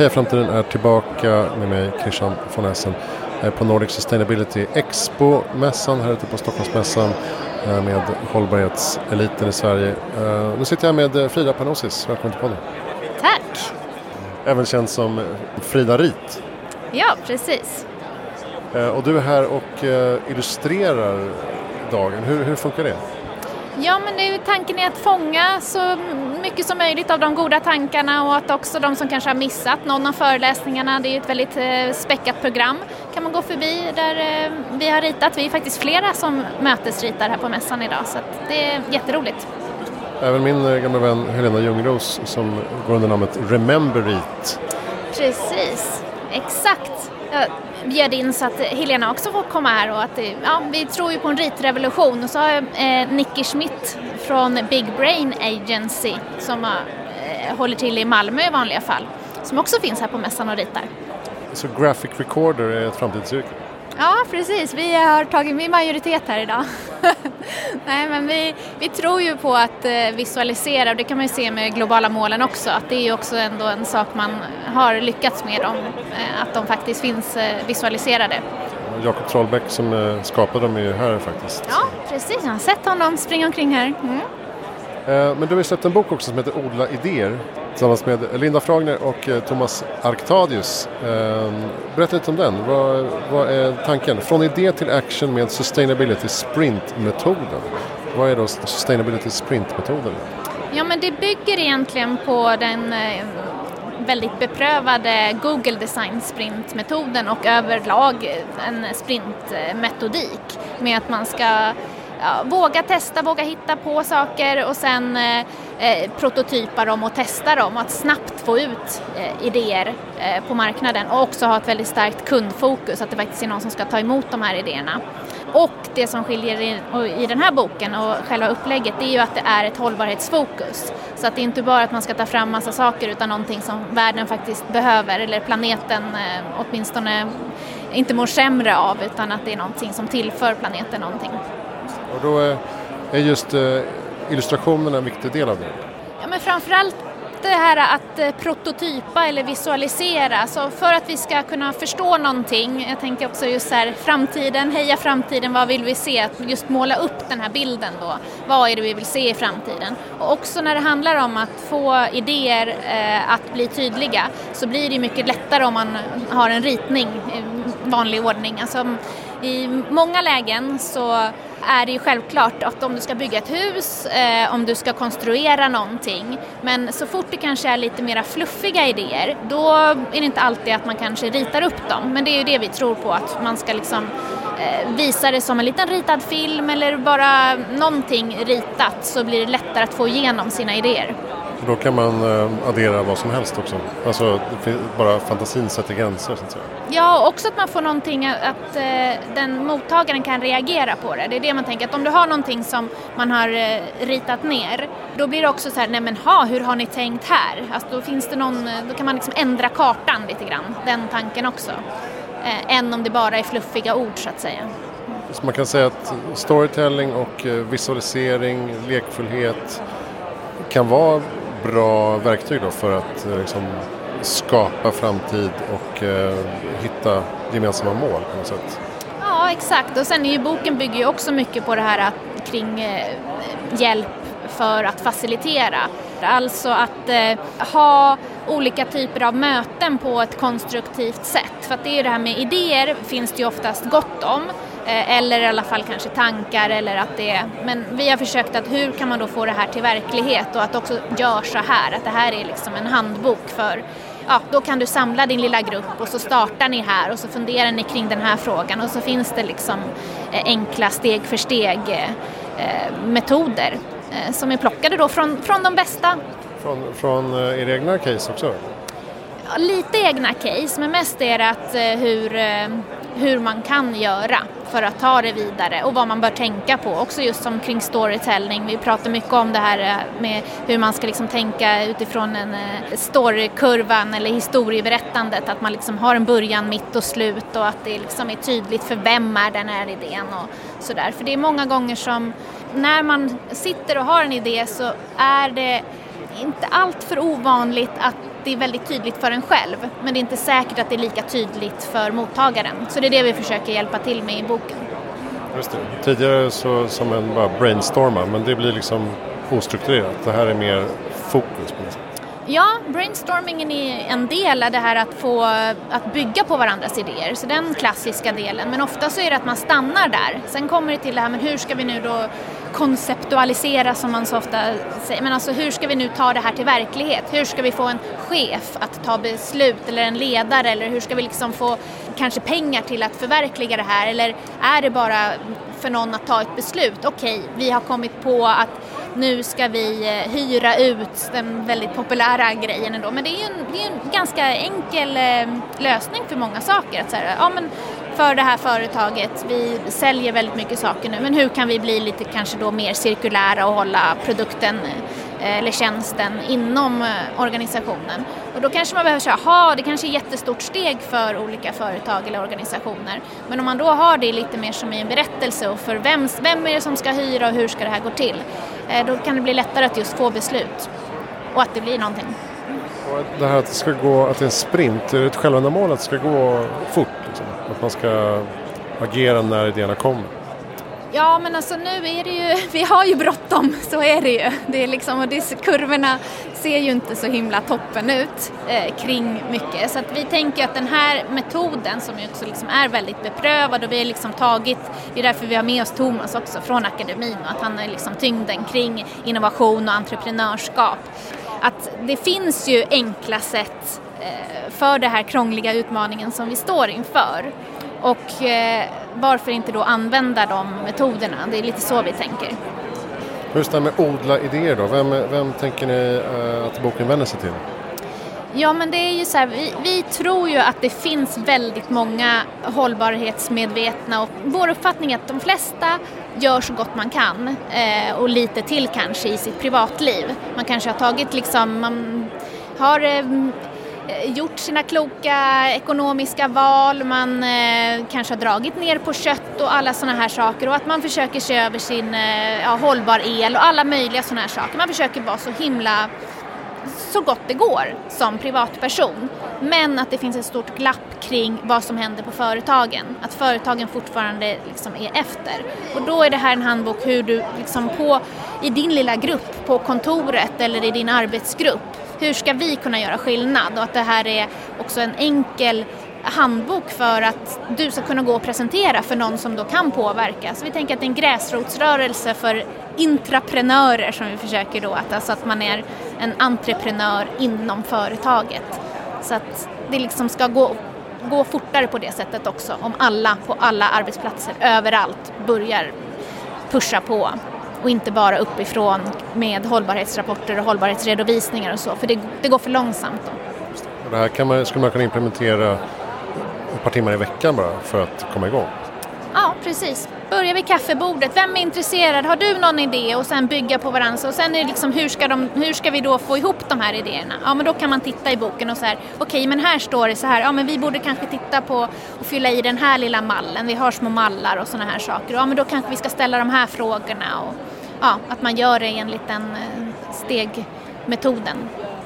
Heja Framtiden är tillbaka med mig, Christian von Essen, på Nordic Sustainability Expo-mässan här ute på Stockholmsmässan eh, med hållbarhetseliten i Sverige. Eh, nu sitter jag med Frida Panosis, välkommen till podden. Tack! Även känd som Frida Rit. Ja, precis. Eh, och du är här och illustrerar dagen. Hur, hur funkar det? Ja, men det är tanken är att fånga så mycket som möjligt av de goda tankarna och att också de som kanske har missat någon av föreläsningarna, det är ett väldigt eh, späckat program, kan man gå förbi där eh, vi har ritat. Vi är faktiskt flera som mötesritar här på mässan idag så det är jätteroligt. Även min eh, gamla vän Helena Ljungros som går under namnet Remember It. Precis, exakt bjöd in så att Helena också får komma här och att ja, vi tror ju på en ritrevolution och så har eh, Nicky Schmidt från Big Brain Agency som eh, håller till i Malmö i vanliga fall som också finns här på mässan och ritar. Så graphic recorder är ett framtidsyrke? Ja, precis. Vi har tagit vi majoritet här idag. Nej, men vi, vi tror ju på att eh, visualisera och det kan man ju se med globala målen också att det är ju också ändå en sak man har lyckats med dem, eh, att de faktiskt finns eh, visualiserade. Jakob Trollbäck som skapade dem är ju här faktiskt. Ja, precis. Jag har sett honom springa omkring här. Mm. Eh, men du har ju släppt en bok också som heter Odla idéer tillsammans med Linda Fragner och eh, Thomas Arctadius. Ehm, berätta lite om den. Vad, vad är tanken? Från idé till action med Sustainability Sprint-metoden. Vad är då Sustainability Sprint-metoden? Ja, men det bygger egentligen på den eh, väldigt beprövade Google Design Sprint-metoden och överlag en sprintmetodik med att man ska ja, våga testa, våga hitta på saker och sen eh, eh, prototypa dem och testa dem. Att snabbt få ut eh, idéer eh, på marknaden och också ha ett väldigt starkt kundfokus, att det faktiskt är någon som ska ta emot de här idéerna. Och det som skiljer i, i den här boken och själva upplägget det är ju att det är ett hållbarhetsfokus. Så att det är inte bara att man ska ta fram massa saker utan någonting som världen faktiskt behöver eller planeten eh, åtminstone inte mår sämre av utan att det är någonting som tillför planeten någonting. Och då eh, är just eh, illustrationen en viktig del av det? Ja, men framförallt det här att eh, prototypa eller visualisera. Så för att vi ska kunna förstå någonting, jag tänker också just här framtiden, heja framtiden, vad vill vi se? Att just måla upp den här bilden då. Vad är det vi vill se i framtiden? Och också när det handlar om att få idéer eh, att bli tydliga så blir det mycket lättare om man har en ritning i vanlig ordning. Alltså, i många lägen så är det ju självklart att om du ska bygga ett hus, eh, om du ska konstruera någonting, men så fort det kanske är lite mera fluffiga idéer, då är det inte alltid att man kanske ritar upp dem. Men det är ju det vi tror på, att man ska liksom eh, visa det som en liten ritad film eller bara någonting ritat så blir det lättare att få igenom sina idéer. Då kan man eh, addera vad som helst också. Alltså bara fantasin sätter gränser så att säga. Ja, också att man får någonting att eh, den mottagaren kan reagera på det. Det är det man tänker, att om du har någonting som man har eh, ritat ner, då blir det också så här, nej men ha, hur har ni tänkt här? Alltså då finns det någon, då kan man liksom ändra kartan lite grann, den tanken också. än om det bara är fluffiga ord så att säga. Så man kan säga att storytelling och visualisering, lekfullhet kan vara bra verktyg då för att eh, liksom, skapa framtid och eh, hitta gemensamma mål på något sätt. Ja, exakt. Och sen är ju boken bygger ju också mycket på det här att, kring eh, hjälp för att facilitera. Alltså att eh, ha olika typer av möten på ett konstruktivt sätt. För att det är ju det här med idéer finns det ju oftast gott om. Eh, eller i alla fall kanske tankar eller att det är, men vi har försökt att hur kan man då få det här till verklighet och att också gör så här, att det här är liksom en handbok för ja, då kan du samla din lilla grupp och så startar ni här och så funderar ni kring den här frågan och så finns det liksom eh, enkla steg för steg eh, metoder som är plockade då från, från de bästa. Från, från era egna case också? Ja, lite egna case men mest är det att hur, hur man kan göra för att ta det vidare och vad man bör tänka på. Också just som kring storytelling. Vi pratar mycket om det här eh, med hur man ska liksom tänka utifrån en eh, storykurvan eller historieberättandet. Att man liksom har en början, mitt och slut och att det liksom är tydligt för vem är den här idén och sådär. För det är många gånger som när man sitter och har en idé så är det inte allt för ovanligt att det är väldigt tydligt för en själv men det är inte säkert att det är lika tydligt för mottagaren. Så det är det vi försöker hjälpa till med i boken. Just det. Tidigare så som en bara brainstorma men det blir liksom ostrukturerat. Det här är mer fokus på något sätt. Ja, brainstormingen är en del av det här att få att bygga på varandras idéer, så den klassiska delen. Men ofta så är det att man stannar där. Sen kommer det till det här, men hur ska vi nu då konceptualisera som man så ofta säger, men alltså hur ska vi nu ta det här till verklighet? Hur ska vi få en chef att ta beslut eller en ledare eller hur ska vi liksom få kanske pengar till att förverkliga det här eller är det bara för någon att ta ett beslut? Okej, okay, vi har kommit på att nu ska vi eh, hyra ut den väldigt populära grejen ändå. Men det är ju en, det är en ganska enkel eh, lösning för många saker. Att säga, ja, men för det här företaget, vi säljer väldigt mycket saker nu, men hur kan vi bli lite kanske då mer cirkulära och hålla produkten eh, eller tjänsten inom eh, organisationen. Och då kanske man behöver säga, jaha, det kanske är ett jättestort steg för olika företag eller organisationer. Men om man då har det lite mer som i en berättelse och för vem, vem är det som ska hyra och hur ska det här gå till? Eh, då kan det bli lättare att just få beslut och att det blir någonting. Och det här att det ska gå, att det är en sprint, är det ett självändamål att det ska gå fort? Liksom? Att man ska agera när idéerna kommer? Ja men alltså nu är det ju, vi har ju bråttom, så är det ju. Det är liksom, och det, kurvorna ser ju inte så himla toppen ut eh, kring mycket. Så att vi tänker att den här metoden som ju också liksom är väldigt beprövad och vi har liksom tagit, det är därför vi har med oss Thomas också från akademin och att han är liksom tyngden kring innovation och entreprenörskap. Att det finns ju enkla sätt eh, för den här krångliga utmaningen som vi står inför. Och eh, varför inte då använda de metoderna? Det är lite så vi tänker. Just det här med odla idéer då, vem, vem tänker ni eh, att boken vänder sig till? Ja men det är ju så här, vi, vi, tror ju att det finns väldigt många hållbarhetsmedvetna och vår uppfattning är att de flesta gör så gott man kan eh, och lite till kanske i sitt privatliv. Man kanske har tagit liksom, man har eh, eh gjort sina kloka ekonomiska val, man eh, kanske har dragit ner på kött och alla sådana här saker och att man försöker se över sin eh, ja, hållbar el och alla möjliga sådana här saker. Man försöker vara så himla så gott det går som privatperson. Men att det finns ett stort glapp kring vad som händer på företagen. Att företagen fortfarande liksom är efter. Och då är det här en handbok hur du liksom på, i din lilla grupp på kontoret eller i din arbetsgrupp hur ska vi kunna göra skillnad och att det här är också en enkel handbok för att du ska kunna gå och presentera för någon som då kan påverka. Så vi tänker att det är en gräsrotsrörelse för intraprenörer som vi försöker då, att, alltså att man är en entreprenör inom företaget. Så att det liksom ska gå, gå fortare på det sättet också om alla på alla arbetsplatser överallt börjar pusha på och inte bara uppifrån med hållbarhetsrapporter och hållbarhetsredovisningar och så, för det, det går för långsamt. Då. Det här kan man, skulle man kunna implementera ett par timmar i veckan bara för att komma igång? Ja, precis. Börja vid kaffebordet. Vem är intresserad? Har du någon idé? Och sen bygga på varandra. Och sen är det liksom, hur ska, de, hur ska vi då få ihop de här idéerna? Ja, men då kan man titta i boken och så här, okej, okay, men här står det så här, ja, men vi borde kanske titta på och fylla i den här lilla mallen. Vi har små mallar och sådana här saker. Ja, men då kanske vi ska ställa de här frågorna. Och, ja, att man gör det enligt den eh, stegmetoden.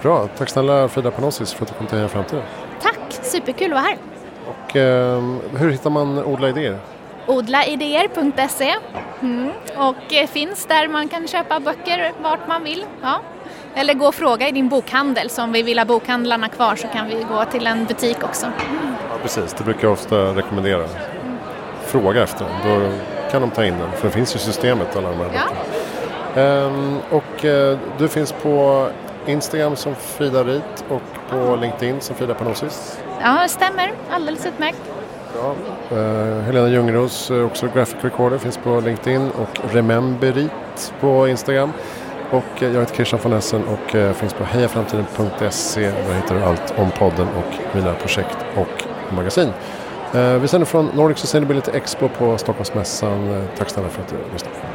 Bra, tack snälla Frida Panosis för att du kom till Heja Framtiden. Tack, superkul att vara här. Och eh, hur hittar man Odla Idéer? odlaidéer.se mm. och eh, finns där man kan köpa böcker vart man vill. Ja. Eller gå och fråga i din bokhandel, så om vi vill ha bokhandlarna kvar så kan vi gå till en butik också. Ja, precis, det brukar jag ofta rekommendera. Fråga efter den, då kan de ta in den, för det finns ju systemet alla de här. Ja. Ehm, och eh, du finns på Instagram som Frida Rit och på LinkedIn som Frida Panosis. Ja, det stämmer. Alldeles utmärkt. Ja. Uh, eh, Helena Ljungros, eh, också graphic recorder, finns på LinkedIn och Rememberit på Instagram. Och eh, jag heter Christian von Essen och finns på hejaframtiden.se. Där hittar du allt om podden och mina projekt och magasin. vi sänder från Nordic Sustainability Expo på Stockholmsmässan. tack snälla för att du lyssnade.